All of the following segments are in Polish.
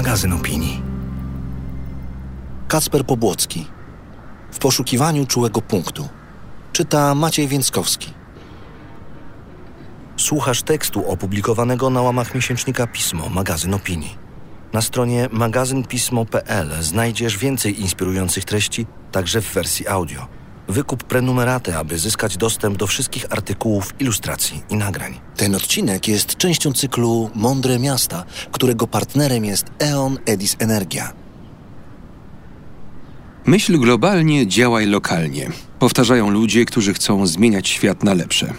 magazyn opinii. Kacper Pobłocki. W poszukiwaniu czułego punktu. Czyta Maciej Więckowski. Słuchasz tekstu opublikowanego na łamach miesięcznika Pismo, magazyn opinii. Na stronie magazynpismo.pl znajdziesz więcej inspirujących treści, także w wersji audio. Wykup prenumeraty, aby zyskać dostęp do wszystkich artykułów, ilustracji i nagrań. Ten odcinek jest częścią cyklu Mądre Miasta, którego partnerem jest E.ON Edis Energia. Myśl globalnie, działaj lokalnie. Powtarzają ludzie, którzy chcą zmieniać świat na lepsze.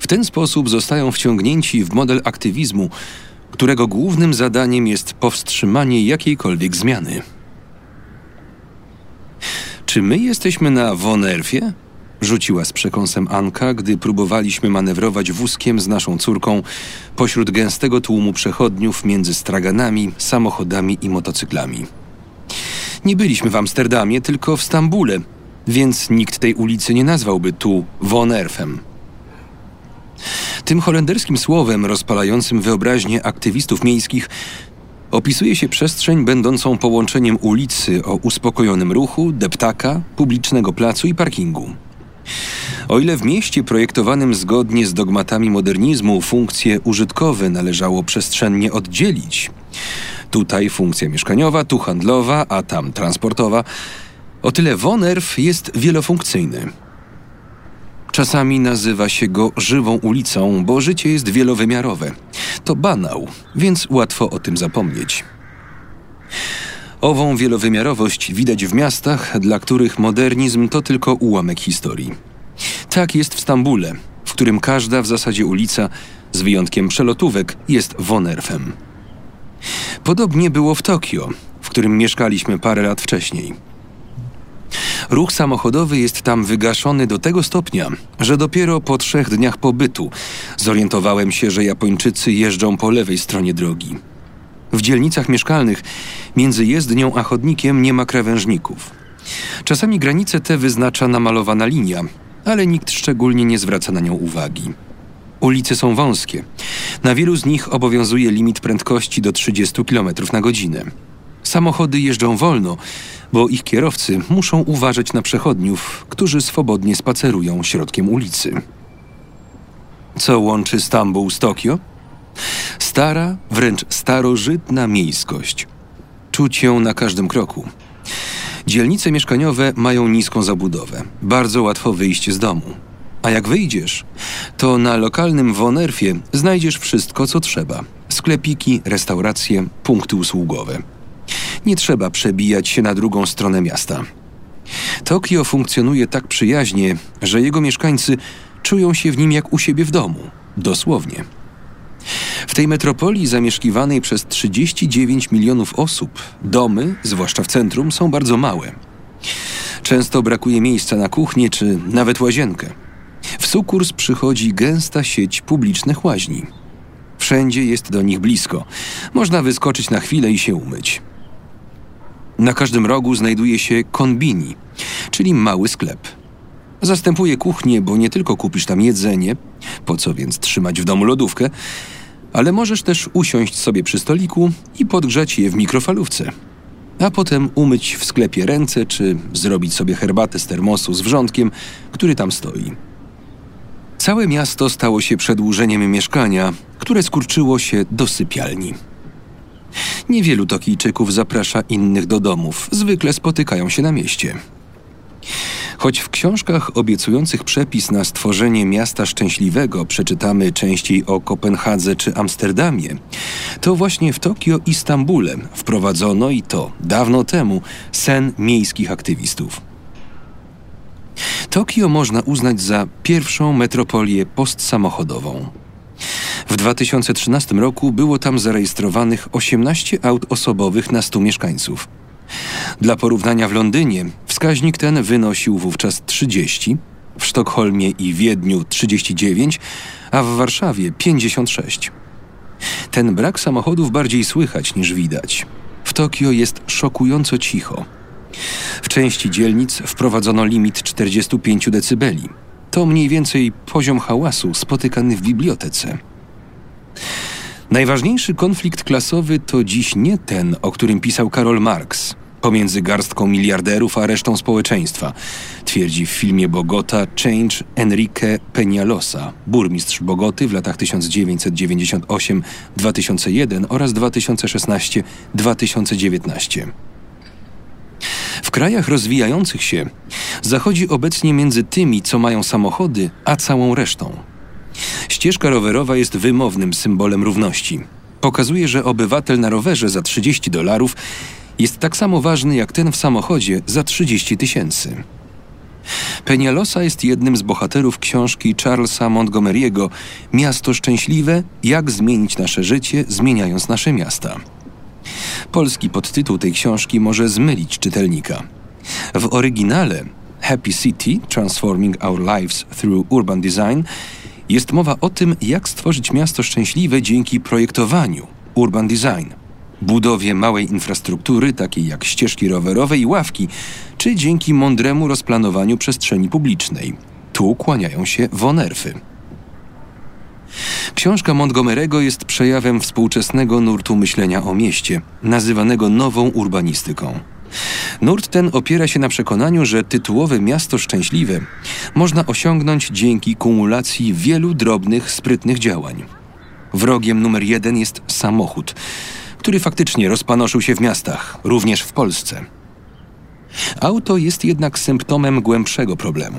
W ten sposób zostają wciągnięci w model aktywizmu, którego głównym zadaniem jest powstrzymanie jakiejkolwiek zmiany. Czy my jesteśmy na Wonerfie? Rzuciła z przekąsem Anka, gdy próbowaliśmy manewrować wózkiem z naszą córką pośród gęstego tłumu przechodniów między straganami, samochodami i motocyklami. Nie byliśmy w Amsterdamie, tylko w Stambule, więc nikt tej ulicy nie nazwałby tu Wonerfem. Tym holenderskim słowem rozpalającym wyobraźnię aktywistów miejskich opisuje się przestrzeń będącą połączeniem ulicy o uspokojonym ruchu, deptaka, publicznego placu i parkingu. O ile w mieście projektowanym zgodnie z dogmatami modernizmu funkcje użytkowe należało przestrzennie oddzielić, tutaj funkcja mieszkaniowa, tu handlowa, a tam transportowa, o tyle Wonerf jest wielofunkcyjny. Czasami nazywa się go żywą ulicą, bo życie jest wielowymiarowe. To banał, więc łatwo o tym zapomnieć. Ową wielowymiarowość widać w miastach, dla których modernizm to tylko ułamek historii. Tak jest w Stambule, w którym każda w zasadzie ulica, z wyjątkiem przelotówek, jest Wonerfem. Podobnie było w Tokio, w którym mieszkaliśmy parę lat wcześniej. Ruch samochodowy jest tam wygaszony do tego stopnia, że dopiero po trzech dniach pobytu zorientowałem się, że Japończycy jeżdżą po lewej stronie drogi. W dzielnicach mieszkalnych między jezdnią a chodnikiem nie ma krawężników. Czasami granice te wyznacza namalowana linia, ale nikt szczególnie nie zwraca na nią uwagi. Ulice są wąskie. Na wielu z nich obowiązuje limit prędkości do 30 km na godzinę. Samochody jeżdżą wolno, bo ich kierowcy muszą uważać na przechodniów, którzy swobodnie spacerują środkiem ulicy. Co łączy Stambuł z Tokio? Stara, wręcz starożytna miejskość. Czuć ją na każdym kroku. Dzielnice mieszkaniowe mają niską zabudowę, bardzo łatwo wyjść z domu. A jak wyjdziesz, to na lokalnym Wonerfie znajdziesz wszystko, co trzeba: sklepiki, restauracje, punkty usługowe. Nie trzeba przebijać się na drugą stronę miasta. Tokio funkcjonuje tak przyjaźnie, że jego mieszkańcy czują się w nim jak u siebie w domu. Dosłownie. W tej metropolii zamieszkiwanej przez 39 milionów osób, domy, zwłaszcza w centrum, są bardzo małe. Często brakuje miejsca na kuchnię czy nawet łazienkę. W sukurs przychodzi gęsta sieć publicznych łaźni. Wszędzie jest do nich blisko. Można wyskoczyć na chwilę i się umyć. Na każdym rogu znajduje się konbini, czyli mały sklep. Zastępuje kuchnię, bo nie tylko kupisz tam jedzenie, po co więc trzymać w domu lodówkę, ale możesz też usiąść sobie przy stoliku i podgrzać je w mikrofalówce. A potem umyć w sklepie ręce, czy zrobić sobie herbatę z termosu z wrzątkiem, który tam stoi. Całe miasto stało się przedłużeniem mieszkania, które skurczyło się do sypialni. Niewielu Tokijczyków zaprasza innych do domów, zwykle spotykają się na mieście. Choć w książkach obiecujących przepis na stworzenie miasta szczęśliwego przeczytamy częściej o Kopenhadze czy Amsterdamie, to właśnie w Tokio i Stambule wprowadzono i to dawno temu sen miejskich aktywistów. Tokio można uznać za pierwszą metropolię postsamochodową. W 2013 roku było tam zarejestrowanych 18 aut osobowych na 100 mieszkańców. Dla porównania w Londynie wskaźnik ten wynosił wówczas 30, w Sztokholmie i Wiedniu 39, a w Warszawie 56. Ten brak samochodów bardziej słychać niż widać. W Tokio jest szokująco cicho. W części dzielnic wprowadzono limit 45 dB. To mniej więcej poziom hałasu spotykany w bibliotece. Najważniejszy konflikt klasowy to dziś nie ten, o którym pisał Karol Marx, pomiędzy garstką miliarderów a resztą społeczeństwa, twierdzi w filmie Bogota Change Enrique Peñalosa, burmistrz Bogoty w latach 1998-2001 oraz 2016-2019. W krajach rozwijających się zachodzi obecnie między tymi, co mają samochody, a całą resztą. Ścieżka rowerowa jest wymownym symbolem równości. Pokazuje, że obywatel na rowerze za 30 dolarów jest tak samo ważny jak ten w samochodzie za 30 tysięcy. Penialosa jest jednym z bohaterów książki Charlesa Montgomery'ego Miasto Szczęśliwe Jak zmienić nasze życie, zmieniając nasze miasta. Polski podtytuł tej książki może zmylić czytelnika. W oryginale Happy City Transforming Our Lives Through Urban Design jest mowa o tym, jak stworzyć miasto szczęśliwe dzięki projektowaniu urban design, budowie małej infrastruktury, takiej jak ścieżki rowerowe i ławki, czy dzięki mądremu rozplanowaniu przestrzeni publicznej. Tu kłaniają się wonerfy. Książka Montgomery'ego jest przejawem współczesnego nurtu myślenia o mieście, nazywanego nową urbanistyką. Nurt ten opiera się na przekonaniu, że tytułowe miasto szczęśliwe można osiągnąć dzięki kumulacji wielu drobnych, sprytnych działań. Wrogiem numer jeden jest samochód, który faktycznie rozpanoszył się w miastach, również w Polsce. Auto jest jednak symptomem głębszego problemu.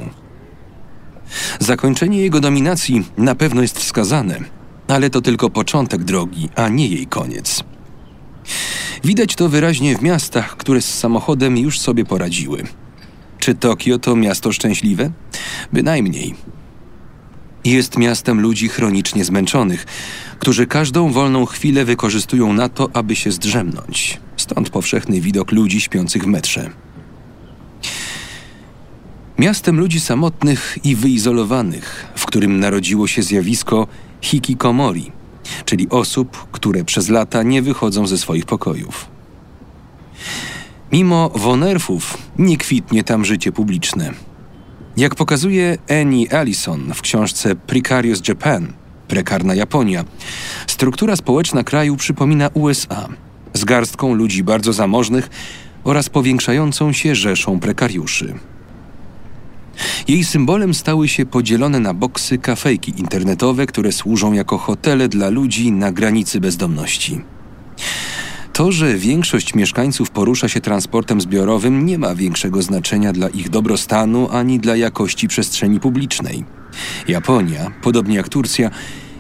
Zakończenie jego dominacji na pewno jest wskazane, ale to tylko początek drogi, a nie jej koniec. Widać to wyraźnie w miastach, które z samochodem już sobie poradziły. Czy Tokio to miasto szczęśliwe? Bynajmniej. Jest miastem ludzi chronicznie zmęczonych, którzy każdą wolną chwilę wykorzystują na to, aby się zdrzemnąć. Stąd powszechny widok ludzi śpiących w metrze. Miastem ludzi samotnych i wyizolowanych, w którym narodziło się zjawisko hikikomori – czyli osób, które przez lata nie wychodzą ze swoich pokojów. Mimo wonerfów nie kwitnie tam życie publiczne. Jak pokazuje Annie Allison w książce Precarious Japan, prekarna Japonia, struktura społeczna kraju przypomina USA, z garstką ludzi bardzo zamożnych oraz powiększającą się rzeszą prekariuszy. Jej symbolem stały się podzielone na boksy kafejki internetowe, które służą jako hotele dla ludzi na granicy bezdomności. To, że większość mieszkańców porusza się transportem zbiorowym, nie ma większego znaczenia dla ich dobrostanu ani dla jakości przestrzeni publicznej. Japonia, podobnie jak Turcja,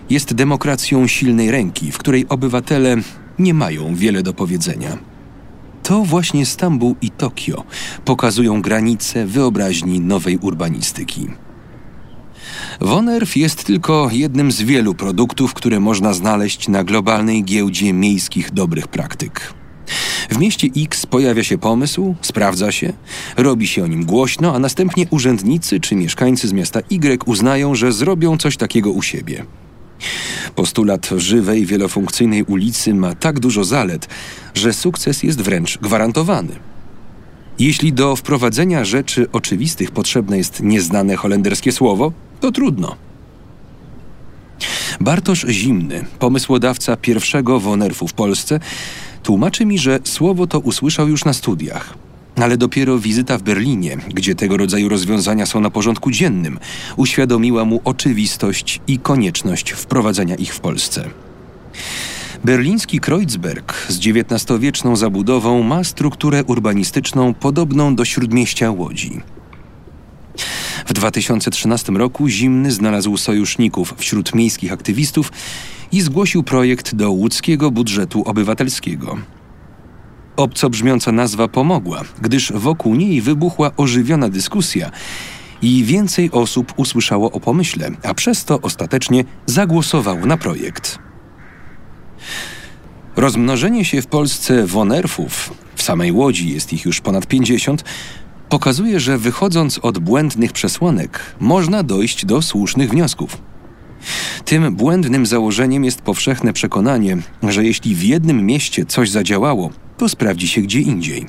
jest demokracją silnej ręki, w której obywatele nie mają wiele do powiedzenia. To właśnie Stambuł i Tokio pokazują granice wyobraźni nowej urbanistyki. Wonerf jest tylko jednym z wielu produktów, które można znaleźć na globalnej giełdzie miejskich dobrych praktyk. W mieście X pojawia się pomysł, sprawdza się, robi się o nim głośno, a następnie urzędnicy czy mieszkańcy z miasta Y uznają, że zrobią coś takiego u siebie. Postulat żywej, wielofunkcyjnej ulicy ma tak dużo zalet, że sukces jest wręcz gwarantowany. Jeśli do wprowadzenia rzeczy oczywistych potrzebne jest nieznane holenderskie słowo, to trudno. Bartosz Zimny, pomysłodawca pierwszego Wonerfu w Polsce, tłumaczy mi, że słowo to usłyszał już na studiach. Ale dopiero wizyta w Berlinie, gdzie tego rodzaju rozwiązania są na porządku dziennym, uświadomiła mu oczywistość i konieczność wprowadzenia ich w Polsce. Berliński Kreuzberg z XIX-wieczną zabudową ma strukturę urbanistyczną podobną do śródmieścia Łodzi. W 2013 roku Zimny znalazł sojuszników wśród miejskich aktywistów i zgłosił projekt do łódzkiego budżetu obywatelskiego. Obco brzmiąca nazwa pomogła, gdyż wokół niej wybuchła ożywiona dyskusja i więcej osób usłyszało o pomyśle, a przez to ostatecznie zagłosowało na projekt. Rozmnożenie się w Polsce wonerfów, w samej Łodzi jest ich już ponad 50, pokazuje, że wychodząc od błędnych przesłanek, można dojść do słusznych wniosków. Tym błędnym założeniem jest powszechne przekonanie, że jeśli w jednym mieście coś zadziałało, to sprawdzi się gdzie indziej.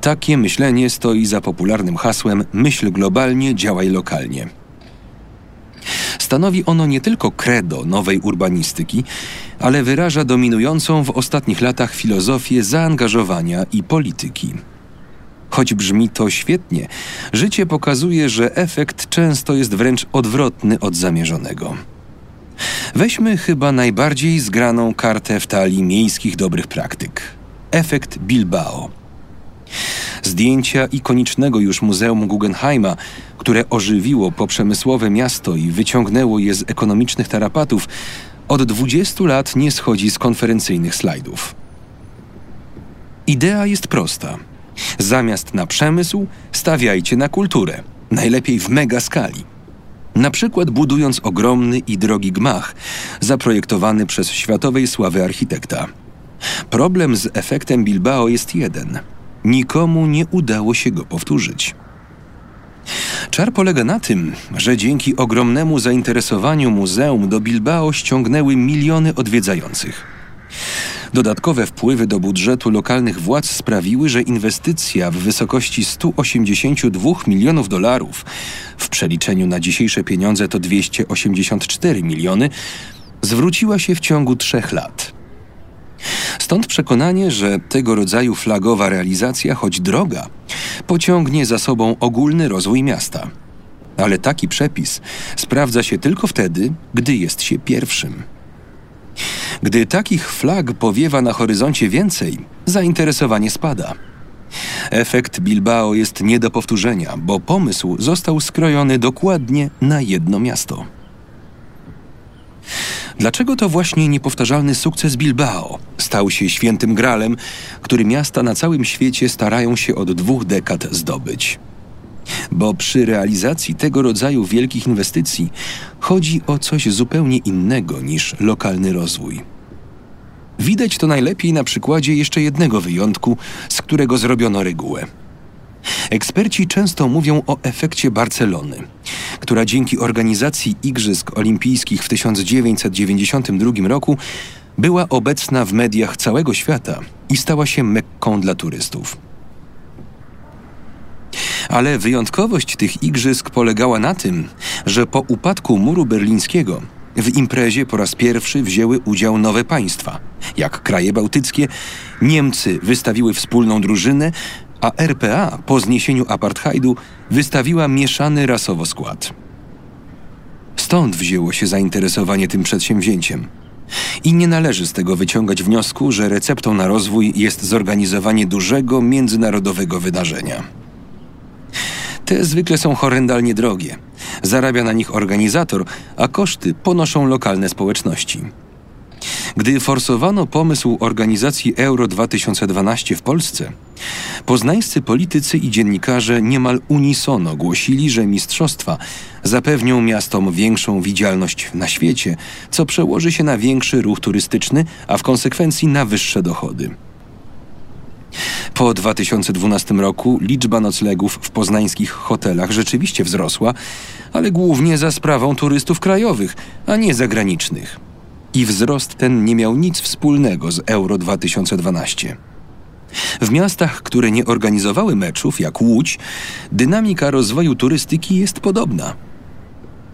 Takie myślenie stoi za popularnym hasłem myśl globalnie, działaj lokalnie. Stanowi ono nie tylko credo nowej urbanistyki, ale wyraża dominującą w ostatnich latach filozofię zaangażowania i polityki. Choć brzmi to świetnie, życie pokazuje, że efekt często jest wręcz odwrotny od zamierzonego. Weźmy chyba najbardziej zgraną kartę w talii miejskich dobrych praktyk efekt Bilbao. Zdjęcia ikonicznego już Muzeum Guggenheima, które ożywiło poprzemysłowe miasto i wyciągnęło je z ekonomicznych tarapatów, od 20 lat nie schodzi z konferencyjnych slajdów. Idea jest prosta. Zamiast na przemysł, stawiajcie na kulturę, najlepiej w mega skali. Na przykład budując ogromny i drogi gmach, zaprojektowany przez światowej sławy architekta. Problem z efektem Bilbao jest jeden. Nikomu nie udało się go powtórzyć. Czar polega na tym, że dzięki ogromnemu zainteresowaniu muzeum do Bilbao ściągnęły miliony odwiedzających. Dodatkowe wpływy do budżetu lokalnych władz sprawiły, że inwestycja w wysokości 182 milionów dolarów, w przeliczeniu na dzisiejsze pieniądze to 284 miliony, zwróciła się w ciągu trzech lat. Stąd przekonanie, że tego rodzaju flagowa realizacja, choć droga, pociągnie za sobą ogólny rozwój miasta. Ale taki przepis sprawdza się tylko wtedy, gdy jest się pierwszym. Gdy takich flag powiewa na horyzoncie więcej, zainteresowanie spada. Efekt Bilbao jest nie do powtórzenia, bo pomysł został skrojony dokładnie na jedno miasto. Dlaczego to właśnie niepowtarzalny sukces Bilbao stał się świętym gralem, który miasta na całym świecie starają się od dwóch dekad zdobyć? Bo przy realizacji tego rodzaju wielkich inwestycji chodzi o coś zupełnie innego niż lokalny rozwój. Widać to najlepiej na przykładzie jeszcze jednego wyjątku, z którego zrobiono regułę. Eksperci często mówią o efekcie Barcelony, która dzięki organizacji Igrzysk Olimpijskich w 1992 roku była obecna w mediach całego świata i stała się mekką dla turystów. Ale wyjątkowość tych igrzysk polegała na tym, że po upadku muru berlińskiego w imprezie po raz pierwszy wzięły udział nowe państwa, jak kraje bałtyckie. Niemcy wystawiły wspólną drużynę, a RPA po zniesieniu apartheidu wystawiła mieszany rasowo skład. Stąd wzięło się zainteresowanie tym przedsięwzięciem. I nie należy z tego wyciągać wniosku, że receptą na rozwój jest zorganizowanie dużego międzynarodowego wydarzenia. Te zwykle są horrendalnie drogie. Zarabia na nich organizator, a koszty ponoszą lokalne społeczności. Gdy forsowano pomysł organizacji Euro 2012 w Polsce, poznańscy politycy i dziennikarze niemal unisono głosili, że mistrzostwa zapewnią miastom większą widzialność na świecie, co przełoży się na większy ruch turystyczny, a w konsekwencji na wyższe dochody. Po 2012 roku liczba noclegów w poznańskich hotelach rzeczywiście wzrosła, ale głównie za sprawą turystów krajowych, a nie zagranicznych i wzrost ten nie miał nic wspólnego z Euro 2012. W miastach, które nie organizowały meczów, jak Łódź, dynamika rozwoju turystyki jest podobna.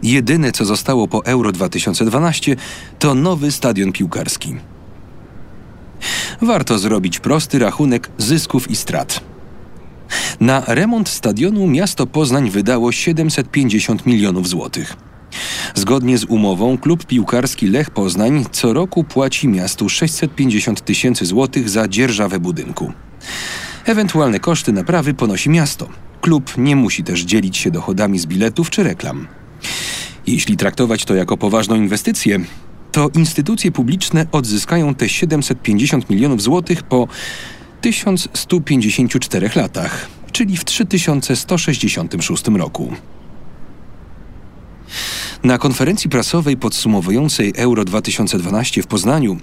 Jedyne, co zostało po Euro 2012, to nowy stadion piłkarski. Warto zrobić prosty rachunek zysków i strat. Na remont stadionu miasto Poznań wydało 750 milionów złotych. Zgodnie z umową klub piłkarski Lech Poznań co roku płaci miastu 650 tysięcy złotych za dzierżawę budynku. Ewentualne koszty naprawy ponosi miasto. Klub nie musi też dzielić się dochodami z biletów czy reklam. Jeśli traktować to jako poważną inwestycję, to instytucje publiczne odzyskają te 750 milionów złotych po 1154 latach, czyli w 3166 roku. Na konferencji prasowej podsumowującej Euro 2012 w Poznaniu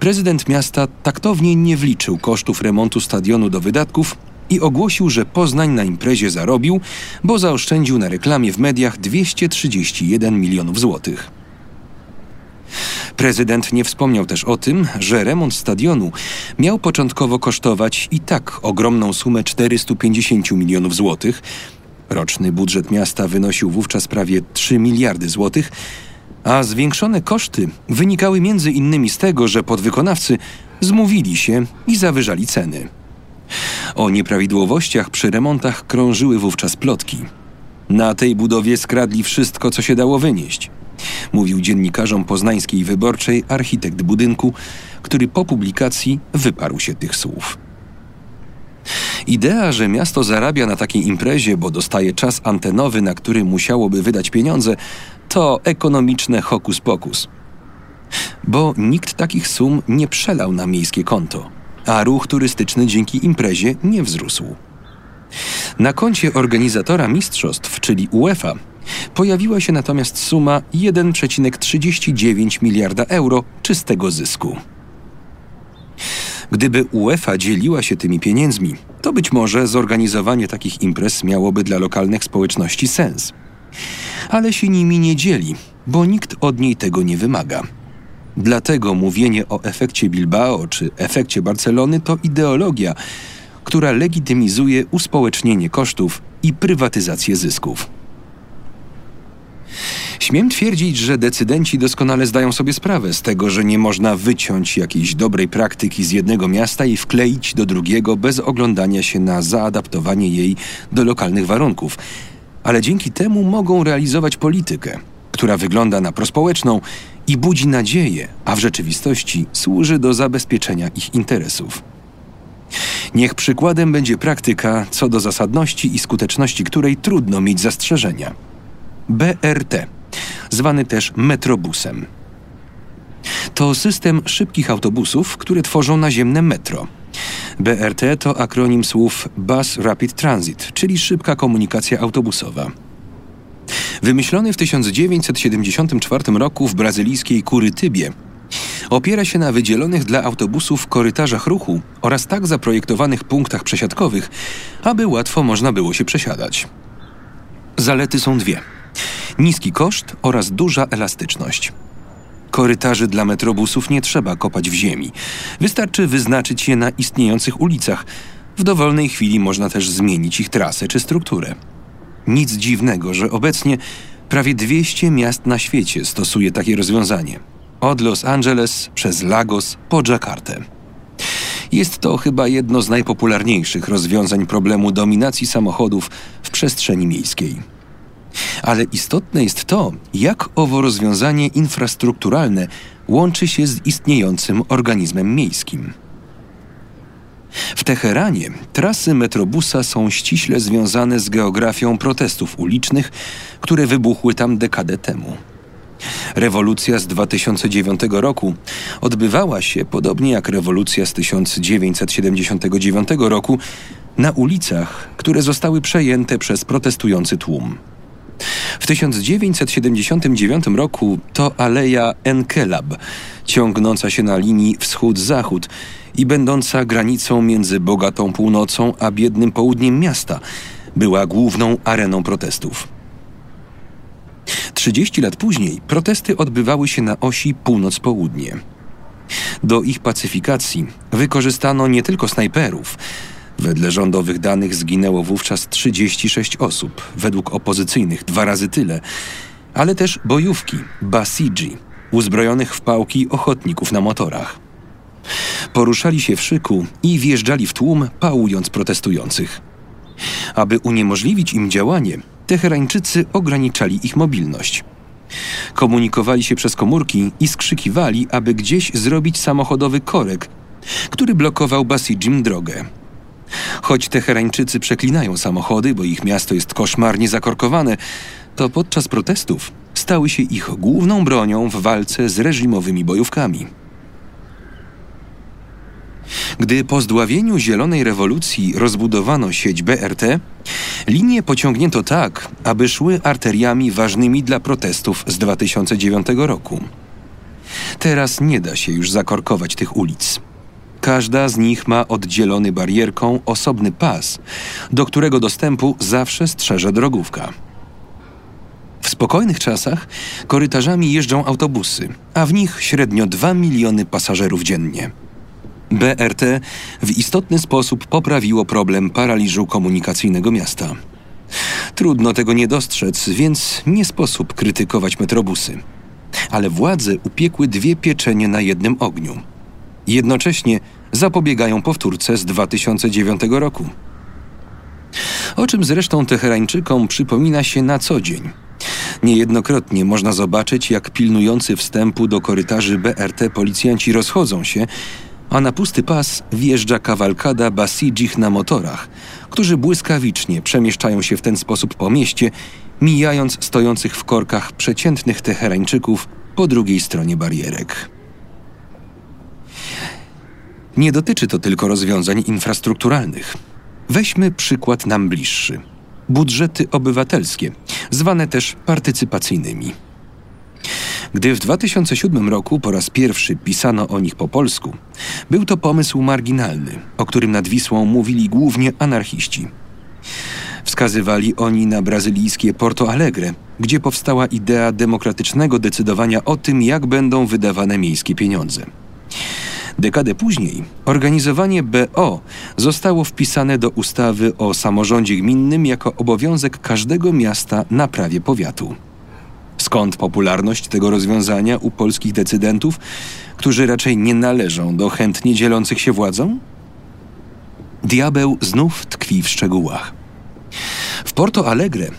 prezydent miasta taktownie nie wliczył kosztów remontu stadionu do wydatków i ogłosił, że Poznań na imprezie zarobił, bo zaoszczędził na reklamie w mediach 231 milionów złotych. Prezydent nie wspomniał też o tym, że remont stadionu miał początkowo kosztować i tak ogromną sumę 450 milionów złotych, Roczny budżet miasta wynosił wówczas prawie 3 miliardy złotych, A zwiększone koszty wynikały między innymi z tego, że podwykonawcy zmówili się i zawyżali ceny. O nieprawidłowościach przy remontach krążyły wówczas plotki. Na tej budowie skradli wszystko, co się dało wynieść. Mówił dziennikarzom poznańskiej wyborczej architekt budynku, który po publikacji wyparł się tych słów. Idea, że miasto zarabia na takiej imprezie, bo dostaje czas antenowy, na który musiałoby wydać pieniądze, to ekonomiczne hokus pokus. Bo nikt takich sum nie przelał na miejskie konto, a ruch turystyczny dzięki imprezie nie wzrósł. Na koncie organizatora mistrzostw, czyli UEFA, pojawiła się natomiast suma 1,39 miliarda euro czystego zysku. Gdyby UEFA dzieliła się tymi pieniędzmi, to być może zorganizowanie takich imprez miałoby dla lokalnych społeczności sens. Ale się nimi nie dzieli, bo nikt od niej tego nie wymaga. Dlatego mówienie o efekcie Bilbao czy efekcie Barcelony to ideologia, która legitymizuje uspołecznienie kosztów i prywatyzację zysków. Śmiem twierdzić, że decydenci doskonale zdają sobie sprawę z tego, że nie można wyciąć jakiejś dobrej praktyki z jednego miasta i wkleić do drugiego bez oglądania się na zaadaptowanie jej do lokalnych warunków. Ale dzięki temu mogą realizować politykę, która wygląda na prospołeczną i budzi nadzieję, a w rzeczywistości służy do zabezpieczenia ich interesów. Niech przykładem będzie praktyka, co do zasadności i skuteczności której trudno mieć zastrzeżenia. BRT zwany też metrobusem. To system szybkich autobusów, które tworzą naziemne metro. BRT to akronim słów Bus Rapid Transit, czyli szybka komunikacja autobusowa. Wymyślony w 1974 roku w brazylijskiej Kurytybie, opiera się na wydzielonych dla autobusów korytarzach ruchu oraz tak zaprojektowanych punktach przesiadkowych, aby łatwo można było się przesiadać. Zalety są dwie – niski koszt oraz duża elastyczność. Korytarzy dla metrobusów nie trzeba kopać w ziemi. Wystarczy wyznaczyć je na istniejących ulicach. W dowolnej chwili można też zmienić ich trasę czy strukturę. Nic dziwnego, że obecnie prawie 200 miast na świecie stosuje takie rozwiązanie. Od Los Angeles przez Lagos po Jakartę. Jest to chyba jedno z najpopularniejszych rozwiązań problemu dominacji samochodów w przestrzeni miejskiej. Ale istotne jest to, jak owo rozwiązanie infrastrukturalne łączy się z istniejącym organizmem miejskim. W Teheranie trasy metrobusa są ściśle związane z geografią protestów ulicznych, które wybuchły tam dekadę temu. Rewolucja z 2009 roku odbywała się, podobnie jak rewolucja z 1979 roku, na ulicach, które zostały przejęte przez protestujący tłum. W 1979 roku to Aleja Enkelab, ciągnąca się na linii wschód-zachód i będąca granicą między bogatą północą a biednym południem miasta, była główną areną protestów. 30 lat później protesty odbywały się na osi północ-południe. Do ich pacyfikacji wykorzystano nie tylko snajperów, Wedle rządowych danych zginęło wówczas 36 osób, według opozycyjnych dwa razy tyle, ale też bojówki, Basiji, uzbrojonych w pałki ochotników na motorach. Poruszali się w szyku i wjeżdżali w tłum, pałując protestujących. Aby uniemożliwić im działanie, Teherańczycy ograniczali ich mobilność. Komunikowali się przez komórki i skrzykiwali, aby gdzieś zrobić samochodowy korek, który blokował Basijim drogę. Choć Teherańczycy przeklinają samochody, bo ich miasto jest koszmarnie zakorkowane, to podczas protestów stały się ich główną bronią w walce z reżimowymi bojówkami. Gdy po zdławieniu Zielonej Rewolucji rozbudowano sieć BRT, linie pociągnięto tak, aby szły arteriami ważnymi dla protestów z 2009 roku. Teraz nie da się już zakorkować tych ulic. Każda z nich ma oddzielony barierką osobny pas, do którego dostępu zawsze strzeże drogówka. W spokojnych czasach korytarzami jeżdżą autobusy, a w nich średnio 2 miliony pasażerów dziennie. BRT w istotny sposób poprawiło problem paraliżu komunikacyjnego miasta. Trudno tego nie dostrzec, więc nie sposób krytykować metrobusy. ale władze upiekły dwie pieczenie na jednym ogniu. Jednocześnie zapobiegają powtórce z 2009 roku. O czym zresztą Teherańczykom przypomina się na co dzień. Niejednokrotnie można zobaczyć, jak pilnujący wstępu do korytarzy BRT policjanci rozchodzą się, a na pusty pas wjeżdża kawalkada basidzich na motorach, którzy błyskawicznie przemieszczają się w ten sposób po mieście, mijając stojących w korkach przeciętnych Teherańczyków po drugiej stronie barierek. Nie dotyczy to tylko rozwiązań infrastrukturalnych. Weźmy przykład nam bliższy. Budżety obywatelskie, zwane też partycypacyjnymi. Gdy w 2007 roku po raz pierwszy pisano o nich po polsku, był to pomysł marginalny, o którym nad Wisłą mówili głównie anarchiści. Wskazywali oni na brazylijskie Porto Alegre, gdzie powstała idea demokratycznego decydowania o tym, jak będą wydawane miejskie pieniądze. Dekadę później organizowanie BO zostało wpisane do ustawy o samorządzie gminnym jako obowiązek każdego miasta na prawie powiatu. Skąd popularność tego rozwiązania u polskich decydentów, którzy raczej nie należą do chętnie dzielących się władzą? Diabeł znów tkwi w szczegółach. W Porto Alegre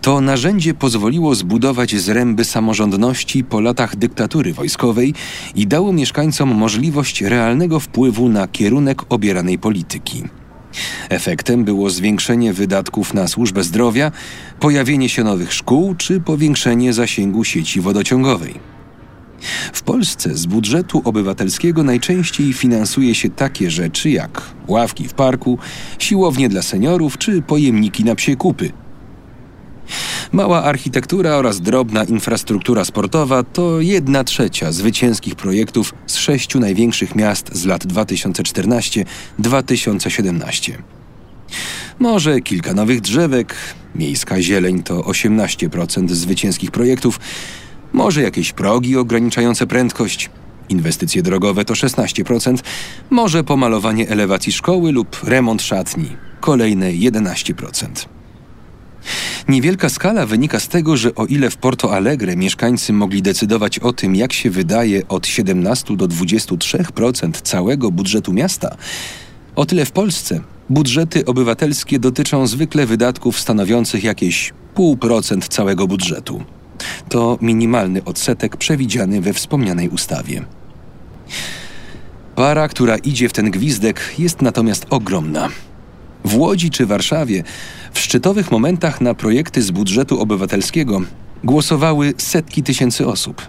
to narzędzie pozwoliło zbudować zręby samorządności po latach dyktatury wojskowej i dało mieszkańcom możliwość realnego wpływu na kierunek obieranej polityki. Efektem było zwiększenie wydatków na służbę zdrowia, pojawienie się nowych szkół czy powiększenie zasięgu sieci wodociągowej. W Polsce z budżetu obywatelskiego najczęściej finansuje się takie rzeczy jak ławki w parku, siłownie dla seniorów czy pojemniki na psie kupy. Mała architektura oraz drobna infrastruktura sportowa to jedna trzecia zwycięskich projektów z sześciu największych miast z lat 2014-2017. Może kilka nowych drzewek, miejska zieleń to 18% zwycięskich projektów, może jakieś progi ograniczające prędkość, inwestycje drogowe to 16%, może pomalowanie elewacji szkoły lub remont szatni, kolejne 11%. Niewielka skala wynika z tego, że o ile w Porto Alegre mieszkańcy mogli decydować o tym, jak się wydaje od 17 do 23% całego budżetu miasta, o tyle w Polsce budżety obywatelskie dotyczą zwykle wydatków stanowiących jakieś 0,5% całego budżetu. To minimalny odsetek przewidziany we wspomnianej ustawie. Para, która idzie w ten gwizdek, jest natomiast ogromna. W Łodzi czy Warszawie w szczytowych momentach na projekty z budżetu obywatelskiego głosowały setki tysięcy osób.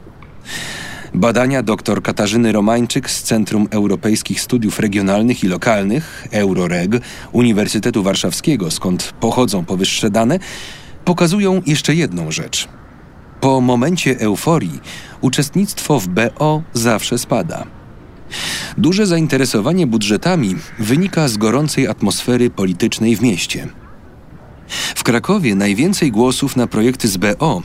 Badania dr Katarzyny Romańczyk z Centrum Europejskich Studiów Regionalnych i Lokalnych, Euroreg, Uniwersytetu Warszawskiego, skąd pochodzą powyższe dane, pokazują jeszcze jedną rzecz. Po momencie euforii uczestnictwo w BO zawsze spada. Duże zainteresowanie budżetami wynika z gorącej atmosfery politycznej w mieście. W Krakowie najwięcej głosów na projekty z BO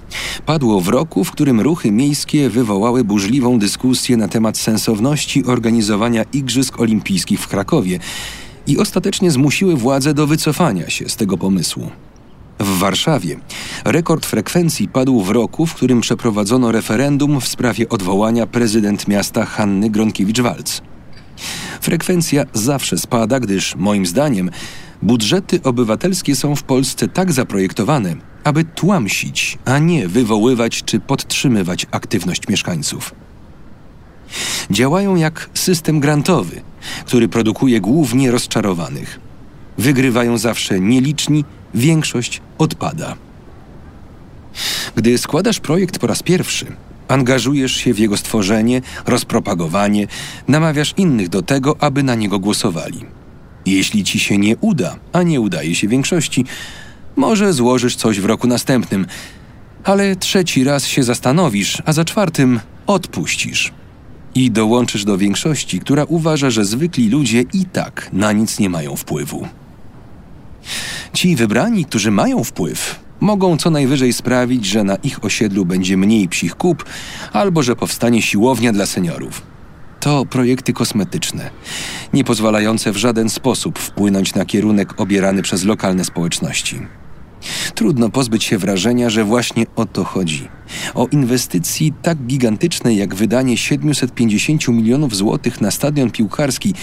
padło w roku, w którym ruchy miejskie wywołały burzliwą dyskusję na temat sensowności organizowania Igrzysk Olimpijskich w Krakowie i ostatecznie zmusiły władze do wycofania się z tego pomysłu. W Warszawie rekord frekwencji padł w roku, w którym przeprowadzono referendum w sprawie odwołania prezydent miasta Hanny Gronkiewicz-Walc. Frekwencja zawsze spada, gdyż moim zdaniem budżety obywatelskie są w Polsce tak zaprojektowane, aby tłamsić, a nie wywoływać czy podtrzymywać aktywność mieszkańców. Działają jak system grantowy, który produkuje głównie rozczarowanych. Wygrywają zawsze nieliczni, większość odpada. Gdy składasz projekt po raz pierwszy, angażujesz się w jego stworzenie, rozpropagowanie, namawiasz innych do tego, aby na niego głosowali. Jeśli ci się nie uda, a nie udaje się większości, może złożysz coś w roku następnym, ale trzeci raz się zastanowisz, a za czwartym odpuścisz. I dołączysz do większości, która uważa, że zwykli ludzie i tak na nic nie mają wpływu. Ci wybrani, którzy mają wpływ, mogą co najwyżej sprawić, że na ich osiedlu będzie mniej psich kup albo że powstanie siłownia dla seniorów. To projekty kosmetyczne, nie pozwalające w żaden sposób wpłynąć na kierunek obierany przez lokalne społeczności. Trudno pozbyć się wrażenia, że właśnie o to chodzi. O inwestycji tak gigantycznej jak wydanie 750 milionów złotych na stadion piłkarski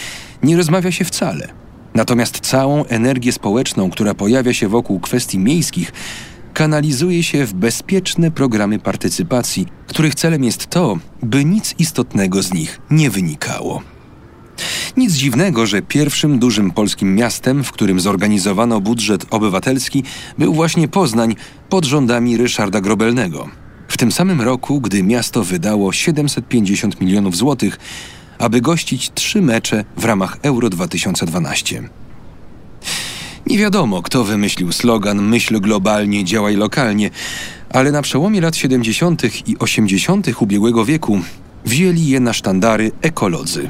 nie rozmawia się wcale. Natomiast całą energię społeczną, która pojawia się wokół kwestii miejskich, kanalizuje się w bezpieczne programy partycypacji, których celem jest to, by nic istotnego z nich nie wynikało. Nic dziwnego, że pierwszym dużym polskim miastem, w którym zorganizowano budżet obywatelski, był właśnie Poznań pod rządami Ryszarda Grobelnego. W tym samym roku, gdy miasto wydało 750 milionów złotych, aby gościć trzy mecze w ramach Euro 2012. Nie wiadomo, kto wymyślił slogan Myśl globalnie, działaj lokalnie, ale na przełomie lat 70. i 80. ubiegłego wieku wzięli je na sztandary ekolodzy.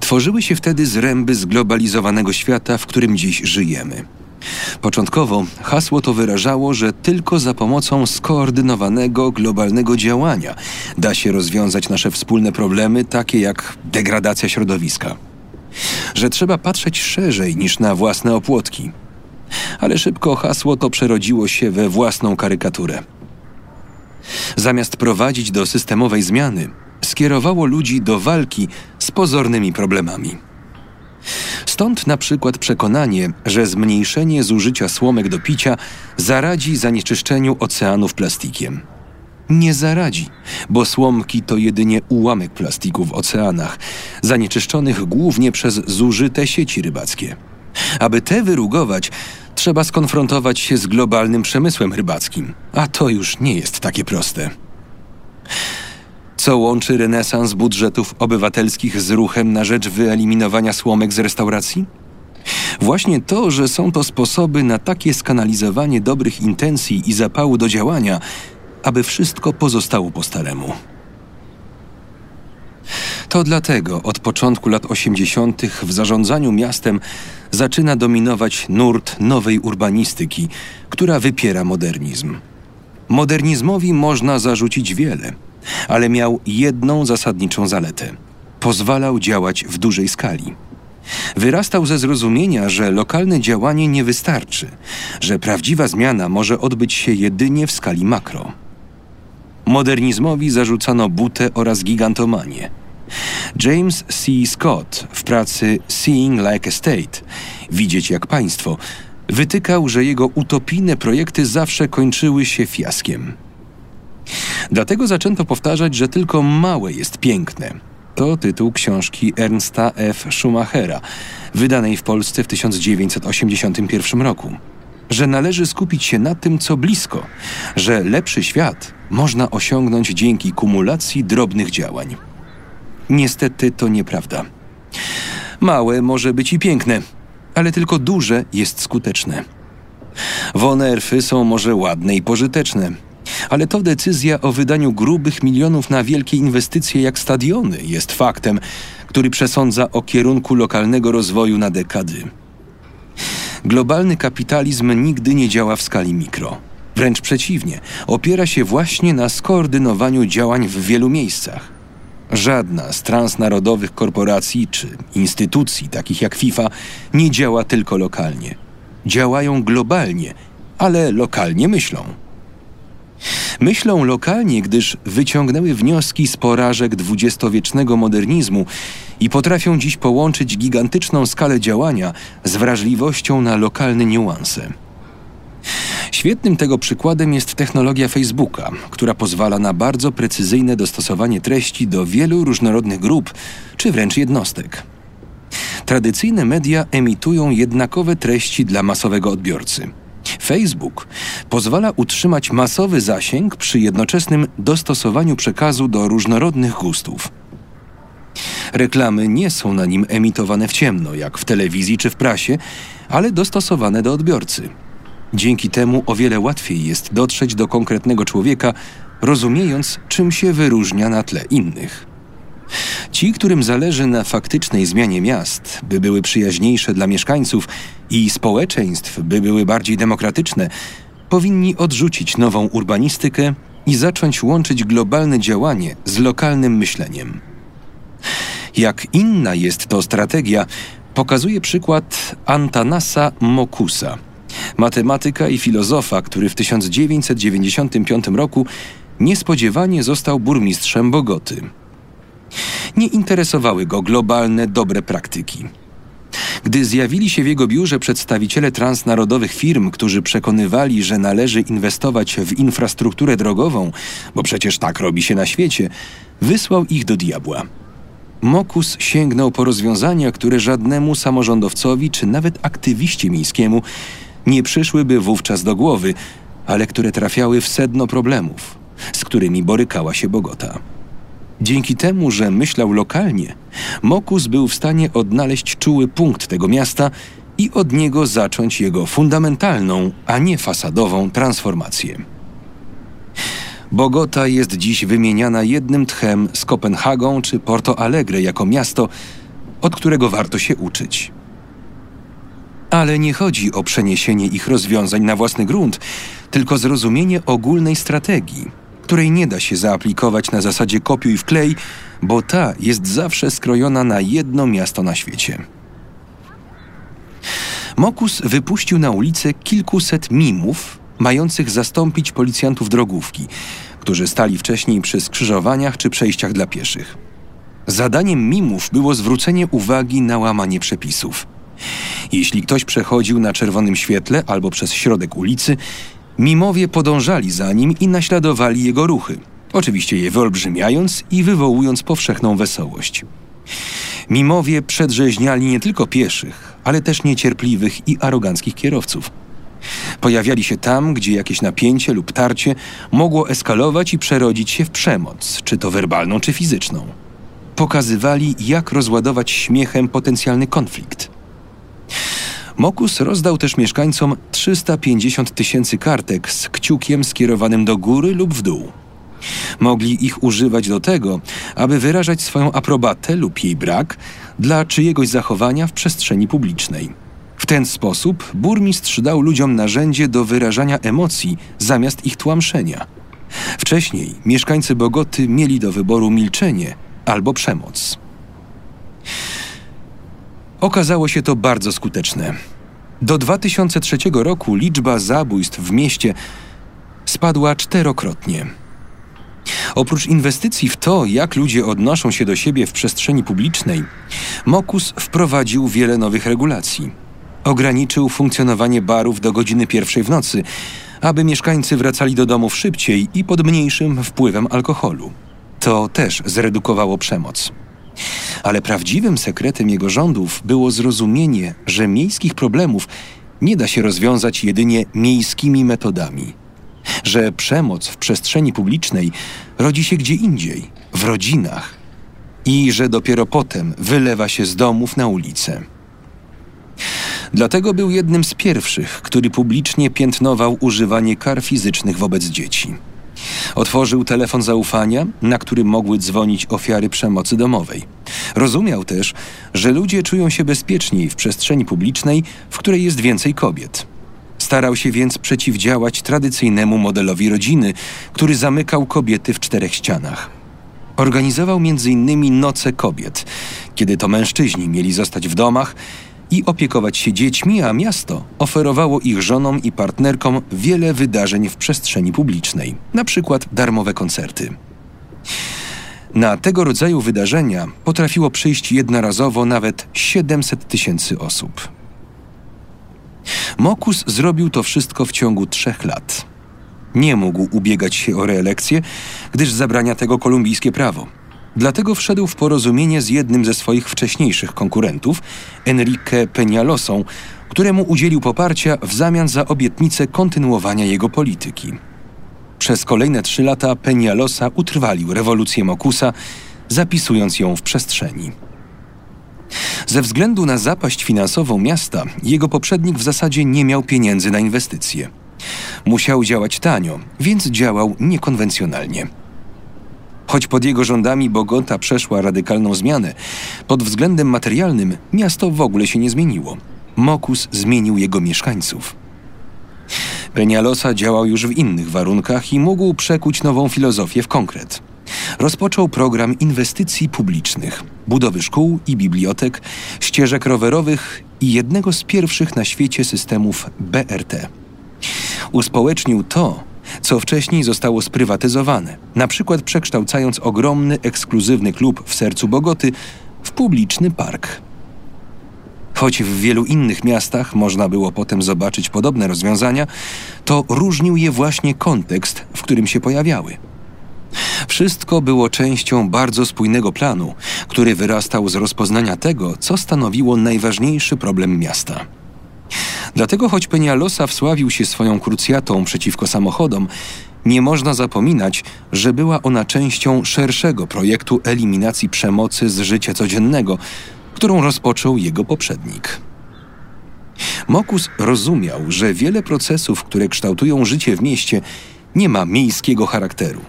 Tworzyły się wtedy zręby zglobalizowanego świata, w którym dziś żyjemy. Początkowo hasło to wyrażało, że tylko za pomocą skoordynowanego globalnego działania da się rozwiązać nasze wspólne problemy, takie jak degradacja środowiska. Że trzeba patrzeć szerzej niż na własne opłotki. Ale szybko hasło to przerodziło się we własną karykaturę. Zamiast prowadzić do systemowej zmiany, skierowało ludzi do walki z pozornymi problemami. Stąd na przykład przekonanie, że zmniejszenie zużycia słomek do picia zaradzi zanieczyszczeniu oceanów plastikiem. Nie zaradzi, bo słomki to jedynie ułamek plastiku w oceanach, zanieczyszczonych głównie przez zużyte sieci rybackie. Aby te wyrugować, trzeba skonfrontować się z globalnym przemysłem rybackim, a to już nie jest takie proste. Co łączy renesans budżetów obywatelskich z ruchem na rzecz wyeliminowania słomek z restauracji? Właśnie to, że są to sposoby na takie skanalizowanie dobrych intencji i zapału do działania, aby wszystko pozostało po staremu. To dlatego od początku lat 80. w zarządzaniu miastem zaczyna dominować nurt nowej urbanistyki, która wypiera modernizm. Modernizmowi można zarzucić wiele – ale miał jedną zasadniczą zaletę: pozwalał działać w dużej skali. Wyrastał ze zrozumienia, że lokalne działanie nie wystarczy, że prawdziwa zmiana może odbyć się jedynie w skali makro. Modernizmowi zarzucano butę oraz gigantomanię. James C. Scott w pracy Seeing Like a State Widzieć jak państwo wytykał, że jego utopijne projekty zawsze kończyły się fiaskiem. Dlatego zaczęto powtarzać, że tylko małe jest piękne. To tytuł książki Ernsta F. Schumachera, wydanej w Polsce w 1981 roku. Że należy skupić się na tym, co blisko, że lepszy świat można osiągnąć dzięki kumulacji drobnych działań. Niestety to nieprawda. Małe może być i piękne, ale tylko duże jest skuteczne. Wonerfy są może ładne i pożyteczne, ale to decyzja o wydaniu grubych milionów na wielkie inwestycje jak stadiony jest faktem, który przesądza o kierunku lokalnego rozwoju na dekady. Globalny kapitalizm nigdy nie działa w skali mikro. Wręcz przeciwnie, opiera się właśnie na skoordynowaniu działań w wielu miejscach. Żadna z transnarodowych korporacji czy instytucji, takich jak FIFA, nie działa tylko lokalnie. Działają globalnie, ale lokalnie myślą. Myślą lokalnie, gdyż wyciągnęły wnioski z porażek dwudziestowiecznego modernizmu i potrafią dziś połączyć gigantyczną skalę działania z wrażliwością na lokalne niuanse. Świetnym tego przykładem jest technologia Facebooka, która pozwala na bardzo precyzyjne dostosowanie treści do wielu różnorodnych grup czy wręcz jednostek. Tradycyjne media emitują jednakowe treści dla masowego odbiorcy. Facebook pozwala utrzymać masowy zasięg przy jednoczesnym dostosowaniu przekazu do różnorodnych gustów. Reklamy nie są na nim emitowane w ciemno, jak w telewizji czy w prasie, ale dostosowane do odbiorcy. Dzięki temu o wiele łatwiej jest dotrzeć do konkretnego człowieka, rozumiejąc, czym się wyróżnia na tle innych. Ci, którym zależy na faktycznej zmianie miast, by były przyjaźniejsze dla mieszkańców i społeczeństw, by były bardziej demokratyczne, powinni odrzucić nową urbanistykę i zacząć łączyć globalne działanie z lokalnym myśleniem. Jak inna jest to strategia, pokazuje przykład Antanasa Mokusa, Matematyka i filozofa, który w 1995 roku niespodziewanie został burmistrzem Bogoty. Nie interesowały go globalne dobre praktyki. Gdy zjawili się w jego biurze przedstawiciele transnarodowych firm, którzy przekonywali, że należy inwestować w infrastrukturę drogową, bo przecież tak robi się na świecie, wysłał ich do diabła. Mokus sięgnął po rozwiązania, które żadnemu samorządowcowi czy nawet aktywiście miejskiemu nie przyszłyby wówczas do głowy, ale które trafiały w sedno problemów, z którymi borykała się Bogota. Dzięki temu, że myślał lokalnie, Mokus był w stanie odnaleźć czuły punkt tego miasta i od niego zacząć jego fundamentalną, a nie fasadową transformację. Bogota jest dziś wymieniana jednym tchem z Kopenhagą czy Porto Alegre jako miasto, od którego warto się uczyć. Ale nie chodzi o przeniesienie ich rozwiązań na własny grunt, tylko zrozumienie ogólnej strategii, której nie da się zaaplikować na zasadzie kopiuj wklej, bo ta jest zawsze skrojona na jedno miasto na świecie. Mokus wypuścił na ulicę kilkuset mimów, mających zastąpić policjantów drogówki, którzy stali wcześniej przy skrzyżowaniach czy przejściach dla pieszych. Zadaniem mimów było zwrócenie uwagi na łamanie przepisów. Jeśli ktoś przechodził na czerwonym świetle albo przez środek ulicy, mimowie podążali za nim i naśladowali jego ruchy, oczywiście je wyolbrzymiając i wywołując powszechną wesołość. Mimowie przedrzeźniali nie tylko pieszych, ale też niecierpliwych i aroganckich kierowców. Pojawiali się tam, gdzie jakieś napięcie lub tarcie mogło eskalować i przerodzić się w przemoc, czy to werbalną, czy fizyczną. Pokazywali, jak rozładować śmiechem potencjalny konflikt. Mokus rozdał też mieszkańcom 350 tysięcy kartek z kciukiem skierowanym do góry lub w dół. Mogli ich używać do tego, aby wyrażać swoją aprobatę lub jej brak dla czyjegoś zachowania w przestrzeni publicznej. W ten sposób burmistrz dał ludziom narzędzie do wyrażania emocji zamiast ich tłamszenia. Wcześniej mieszkańcy Bogoty mieli do wyboru milczenie albo przemoc. Okazało się to bardzo skuteczne. Do 2003 roku liczba zabójstw w mieście spadła czterokrotnie. Oprócz inwestycji w to, jak ludzie odnoszą się do siebie w przestrzeni publicznej, Mokus wprowadził wiele nowych regulacji. Ograniczył funkcjonowanie barów do godziny pierwszej w nocy, aby mieszkańcy wracali do domów szybciej i pod mniejszym wpływem alkoholu. To też zredukowało przemoc. Ale prawdziwym sekretem jego rządów było zrozumienie, że miejskich problemów nie da się rozwiązać jedynie miejskimi metodami. Że przemoc w przestrzeni publicznej rodzi się gdzie indziej, w rodzinach, i że dopiero potem wylewa się z domów na ulicę. Dlatego był jednym z pierwszych, który publicznie piętnował używanie kar fizycznych wobec dzieci. Otworzył telefon zaufania, na którym mogły dzwonić ofiary przemocy domowej. Rozumiał też, że ludzie czują się bezpieczniej w przestrzeni publicznej, w której jest więcej kobiet. Starał się więc przeciwdziałać tradycyjnemu modelowi rodziny, który zamykał kobiety w czterech ścianach. Organizował m.in. Noce Kobiet, kiedy to mężczyźni mieli zostać w domach i opiekować się dziećmi, a miasto oferowało ich żonom i partnerkom wiele wydarzeń w przestrzeni publicznej, na przykład darmowe koncerty. Na tego rodzaju wydarzenia potrafiło przyjść jednorazowo nawet 700 tysięcy osób. Mokus zrobił to wszystko w ciągu trzech lat. Nie mógł ubiegać się o reelekcję, gdyż zabrania tego kolumbijskie prawo – Dlatego wszedł w porozumienie z jednym ze swoich wcześniejszych konkurentów, Enrique Peñalosą, któremu udzielił poparcia w zamian za obietnicę kontynuowania jego polityki. Przez kolejne trzy lata Peñalosa utrwalił rewolucję Mokusa, zapisując ją w przestrzeni. Ze względu na zapaść finansową miasta, jego poprzednik w zasadzie nie miał pieniędzy na inwestycje. Musiał działać tanio, więc działał niekonwencjonalnie. Choć pod jego rządami Bogota przeszła radykalną zmianę, pod względem materialnym miasto w ogóle się nie zmieniło. Mokus zmienił jego mieszkańców. Penialosa działał już w innych warunkach i mógł przekuć nową filozofię w konkret. Rozpoczął program inwestycji publicznych, budowy szkół i bibliotek, ścieżek rowerowych i jednego z pierwszych na świecie systemów BRT. Uspołecznił to, co wcześniej zostało sprywatyzowane, na przykład przekształcając ogromny, ekskluzywny klub w sercu Bogoty w publiczny park. Choć w wielu innych miastach można było potem zobaczyć podobne rozwiązania, to różnił je właśnie kontekst, w którym się pojawiały. Wszystko było częścią bardzo spójnego planu, który wyrastał z rozpoznania tego, co stanowiło najważniejszy problem miasta. Dlatego, choć Penialosa wsławił się swoją krucjatą przeciwko samochodom, nie można zapominać, że była ona częścią szerszego projektu eliminacji przemocy z życia codziennego, którą rozpoczął jego poprzednik. Mokus rozumiał, że wiele procesów, które kształtują życie w mieście, nie ma miejskiego charakteru.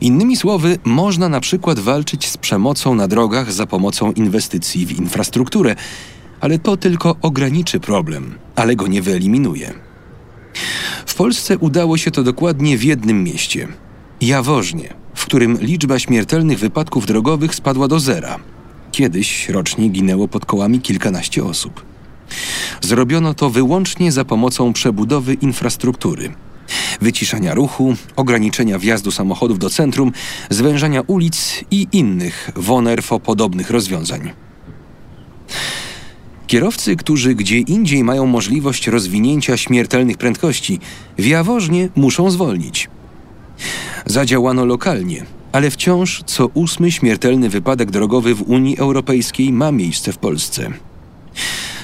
Innymi słowy, można na przykład walczyć z przemocą na drogach za pomocą inwestycji w infrastrukturę, ale to tylko ograniczy problem, ale go nie wyeliminuje. W Polsce udało się to dokładnie w jednym mieście Jaworznie, w którym liczba śmiertelnych wypadków drogowych spadła do zera. Kiedyś rocznie ginęło pod kołami kilkanaście osób. Zrobiono to wyłącznie za pomocą przebudowy infrastruktury wyciszania ruchu, ograniczenia wjazdu samochodów do centrum, zwężania ulic i innych wonerfo-podobnych rozwiązań. Kierowcy, którzy gdzie indziej mają możliwość rozwinięcia śmiertelnych prędkości, w Jaworznie muszą zwolnić. Zadziałano lokalnie, ale wciąż co ósmy śmiertelny wypadek drogowy w Unii Europejskiej ma miejsce w Polsce.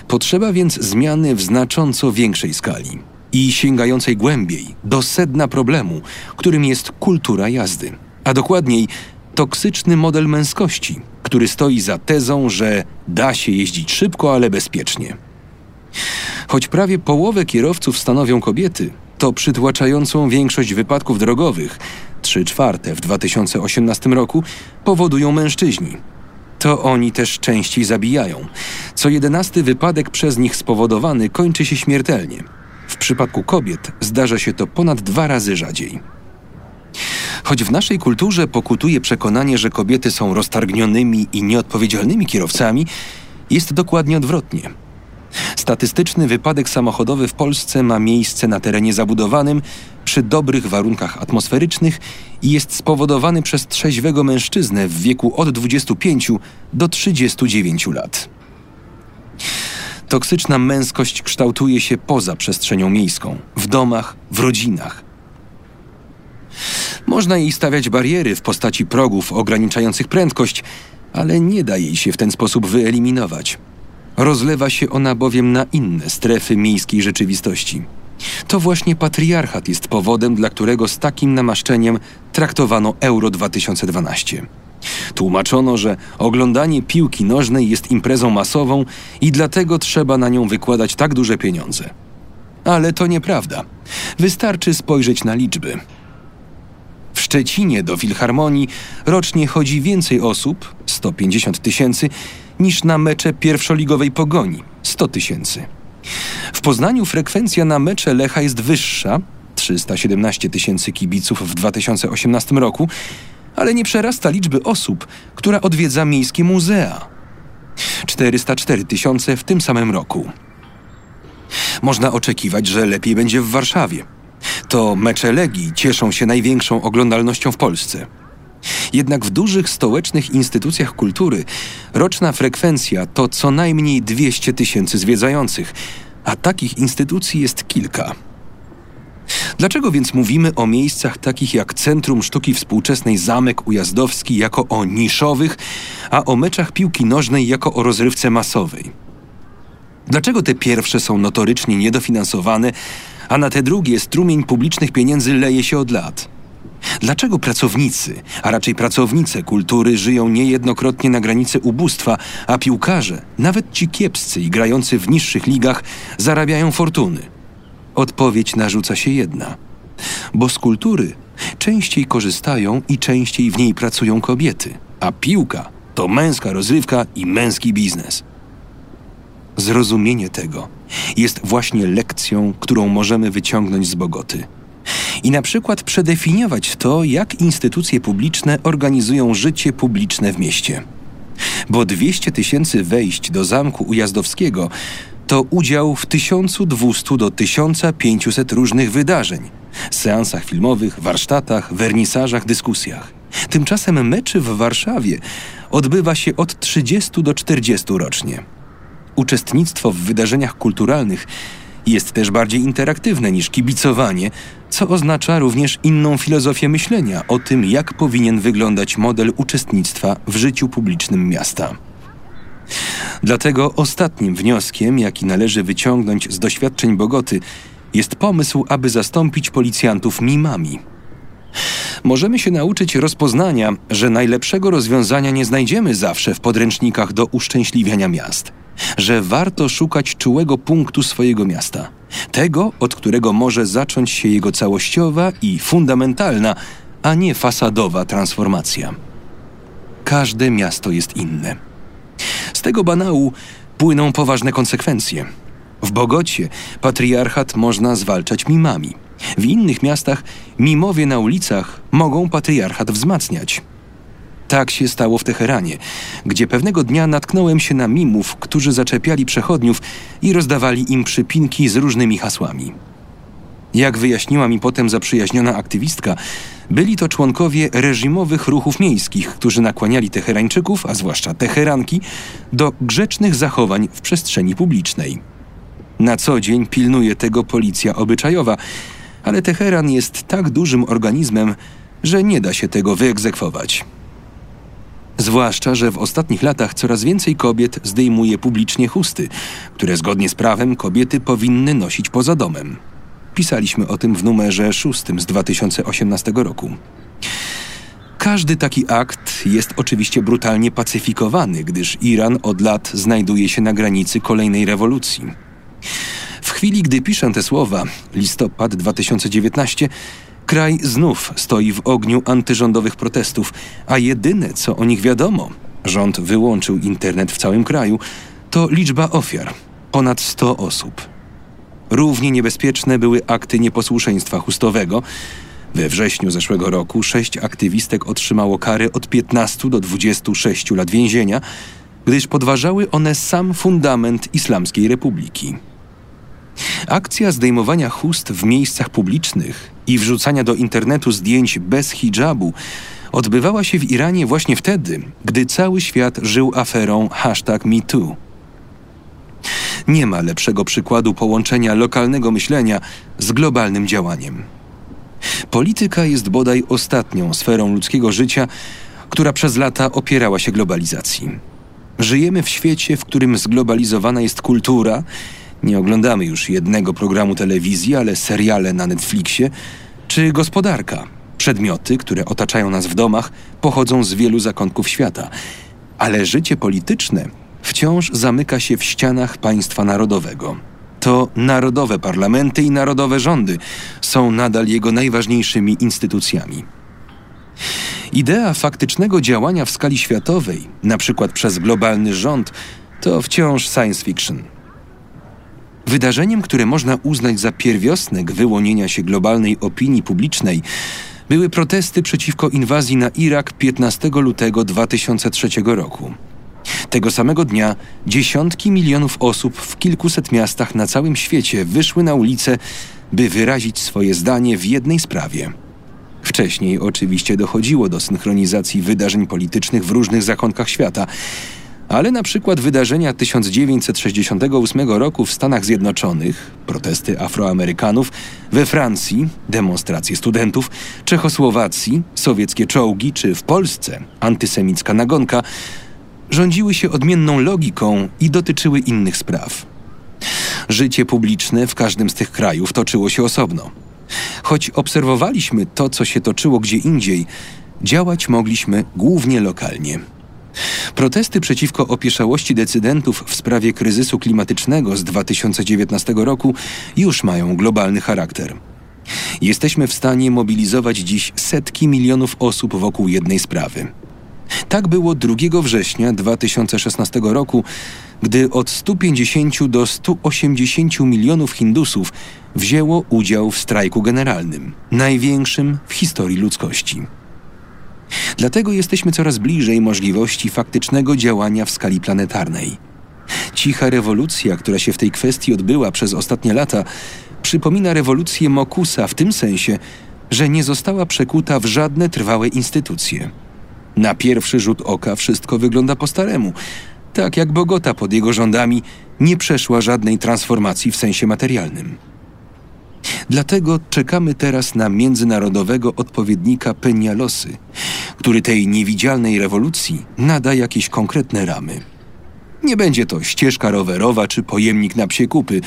Potrzeba więc zmiany w znacząco większej skali i sięgającej głębiej do sedna problemu, którym jest kultura jazdy, a dokładniej toksyczny model męskości, który stoi za tezą, że da się jeździć szybko, ale bezpiecznie. Choć prawie połowę kierowców stanowią kobiety, to przytłaczającą większość wypadków drogowych, 3 czwarte w 2018 roku, powodują mężczyźni. To oni też częściej zabijają. Co jedenasty wypadek przez nich spowodowany kończy się śmiertelnie. W przypadku kobiet zdarza się to ponad dwa razy rzadziej. Choć w naszej kulturze pokutuje przekonanie, że kobiety są roztargnionymi i nieodpowiedzialnymi kierowcami, jest dokładnie odwrotnie. Statystyczny wypadek samochodowy w Polsce ma miejsce na terenie zabudowanym, przy dobrych warunkach atmosferycznych i jest spowodowany przez trzeźwego mężczyznę w wieku od 25 do 39 lat. Toksyczna męskość kształtuje się poza przestrzenią miejską, w domach, w rodzinach. Można jej stawiać bariery w postaci progów ograniczających prędkość, ale nie da jej się w ten sposób wyeliminować. Rozlewa się ona bowiem na inne strefy miejskiej rzeczywistości. To właśnie patriarchat jest powodem, dla którego z takim namaszczeniem traktowano Euro 2012. Tłumaczono, że oglądanie piłki nożnej jest imprezą masową i dlatego trzeba na nią wykładać tak duże pieniądze. Ale to nieprawda. Wystarczy spojrzeć na liczby. W Szczecinie do Filharmonii rocznie chodzi więcej osób 150 tysięcy niż na mecze pierwszoligowej pogoni 100 tysięcy. W Poznaniu frekwencja na mecze Lecha jest wyższa 317 tysięcy kibiców w 2018 roku ale nie przerasta liczby osób, która odwiedza miejskie muzea. 404 tysiące w tym samym roku. Można oczekiwać, że lepiej będzie w Warszawie. To mecze Legii cieszą się największą oglądalnością w Polsce. Jednak w dużych stołecznych instytucjach kultury roczna frekwencja to co najmniej 200 tysięcy zwiedzających, a takich instytucji jest kilka. Dlaczego więc mówimy o miejscach takich jak Centrum Sztuki Współczesnej Zamek Ujazdowski jako o niszowych, a o meczach piłki nożnej jako o rozrywce masowej? Dlaczego te pierwsze są notorycznie niedofinansowane, a na te drugie strumień publicznych pieniędzy leje się od lat? Dlaczego pracownicy, a raczej pracownice kultury żyją niejednokrotnie na granicy ubóstwa, a piłkarze, nawet ci kiepscy i grający w niższych ligach, zarabiają fortuny? Odpowiedź narzuca się jedna. Bo z kultury częściej korzystają i częściej w niej pracują kobiety, a piłka to męska rozrywka i męski biznes. Zrozumienie tego jest właśnie lekcją, którą możemy wyciągnąć z Bogoty. I na przykład przedefiniować to, jak instytucje publiczne organizują życie publiczne w mieście. bo 200 tysięcy wejść do zamku ujazdowskiego to udział w 1200 do 1500 różnych wydarzeń seansach filmowych, warsztatach, wernisażach, dyskusjach. Tymczasem meczy w Warszawie odbywa się od 30 do 40 rocznie. Uczestnictwo w wydarzeniach kulturalnych jest też bardziej interaktywne niż kibicowanie, co oznacza również inną filozofię myślenia o tym, jak powinien wyglądać model uczestnictwa w życiu publicznym miasta. Dlatego ostatnim wnioskiem, jaki należy wyciągnąć z doświadczeń Bogoty, jest pomysł, aby zastąpić policjantów mimami. Możemy się nauczyć rozpoznania, że najlepszego rozwiązania nie znajdziemy zawsze w podręcznikach do uszczęśliwiania miast, że warto szukać czułego punktu swojego miasta, tego, od którego może zacząć się jego całościowa i fundamentalna, a nie fasadowa transformacja. Każde miasto jest inne. Z tego banału płyną poważne konsekwencje. W Bogocie patriarchat można zwalczać mimami. W innych miastach mimowie na ulicach mogą patriarchat wzmacniać. Tak się stało w Teheranie, gdzie pewnego dnia natknąłem się na mimów, którzy zaczepiali przechodniów i rozdawali im przypinki z różnymi hasłami. Jak wyjaśniła mi potem zaprzyjaźniona aktywistka, byli to członkowie reżimowych ruchów miejskich, którzy nakłaniali Teherańczyków, a zwłaszcza Teheranki, do grzecznych zachowań w przestrzeni publicznej. Na co dzień pilnuje tego policja obyczajowa, ale Teheran jest tak dużym organizmem, że nie da się tego wyegzekwować. Zwłaszcza, że w ostatnich latach coraz więcej kobiet zdejmuje publicznie chusty, które zgodnie z prawem kobiety powinny nosić poza domem. Pisaliśmy o tym w numerze szóstym z 2018 roku. Każdy taki akt jest oczywiście brutalnie pacyfikowany, gdyż Iran od lat znajduje się na granicy kolejnej rewolucji. W chwili, gdy piszę te słowa, listopad 2019, kraj znów stoi w ogniu antyrządowych protestów, a jedyne co o nich wiadomo, rząd wyłączył internet w całym kraju, to liczba ofiar ponad 100 osób. Równie niebezpieczne były akty nieposłuszeństwa chustowego. We wrześniu zeszłego roku sześć aktywistek otrzymało kary od 15 do 26 lat więzienia, gdyż podważały one sam fundament Islamskiej Republiki. Akcja zdejmowania chust w miejscach publicznych i wrzucania do internetu zdjęć bez hijabu odbywała się w Iranie właśnie wtedy, gdy cały świat żył aferą hashtag MeToo. Nie ma lepszego przykładu połączenia lokalnego myślenia z globalnym działaniem. Polityka jest bodaj ostatnią sferą ludzkiego życia, która przez lata opierała się globalizacji. Żyjemy w świecie, w którym zglobalizowana jest kultura. Nie oglądamy już jednego programu telewizji, ale seriale na Netflixie, czy gospodarka. Przedmioty, które otaczają nas w domach, pochodzą z wielu zakątków świata. Ale życie polityczne wciąż zamyka się w ścianach państwa narodowego. To narodowe parlamenty i narodowe rządy są nadal jego najważniejszymi instytucjami. Idea faktycznego działania w skali światowej, na przykład przez globalny rząd, to wciąż science fiction. Wydarzeniem, które można uznać za pierwiosnek wyłonienia się globalnej opinii publicznej, były protesty przeciwko inwazji na Irak 15 lutego 2003 roku. Tego samego dnia dziesiątki milionów osób w kilkuset miastach na całym świecie wyszły na ulice, by wyrazić swoje zdanie w jednej sprawie. Wcześniej oczywiście dochodziło do synchronizacji wydarzeń politycznych w różnych zakątkach świata, ale na przykład wydarzenia 1968 roku w Stanach Zjednoczonych, protesty Afroamerykanów, we Francji, demonstracje studentów, Czechosłowacji, sowieckie czołgi czy w Polsce antysemicka nagonka rządziły się odmienną logiką i dotyczyły innych spraw. Życie publiczne w każdym z tych krajów toczyło się osobno. Choć obserwowaliśmy to, co się toczyło gdzie indziej, działać mogliśmy głównie lokalnie. Protesty przeciwko opieszałości decydentów w sprawie kryzysu klimatycznego z 2019 roku już mają globalny charakter. Jesteśmy w stanie mobilizować dziś setki milionów osób wokół jednej sprawy. Tak było 2 września 2016 roku, gdy od 150 do 180 milionów Hindusów wzięło udział w strajku generalnym, największym w historii ludzkości. Dlatego jesteśmy coraz bliżej możliwości faktycznego działania w skali planetarnej. Cicha rewolucja, która się w tej kwestii odbyła przez ostatnie lata, przypomina rewolucję Mokusa w tym sensie, że nie została przekuta w żadne trwałe instytucje. Na pierwszy rzut oka wszystko wygląda po staremu, tak jak Bogota pod jego rządami nie przeszła żadnej transformacji w sensie materialnym. Dlatego czekamy teraz na międzynarodowego odpowiednika Penialosy, który tej niewidzialnej rewolucji nada jakieś konkretne ramy. Nie będzie to ścieżka rowerowa czy pojemnik na psie kupy,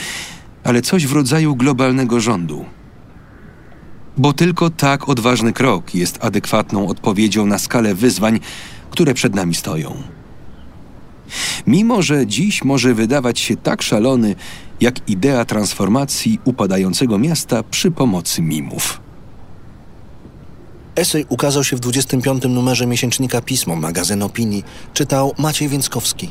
ale coś w rodzaju globalnego rządu. Bo tylko tak odważny krok jest adekwatną odpowiedzią na skalę wyzwań, które przed nami stoją. Mimo, że dziś może wydawać się tak szalony, jak idea transformacji upadającego miasta przy pomocy mimów. Esej ukazał się w 25. numerze miesięcznika Pismo, magazyn opinii. Czytał Maciej Więckowski.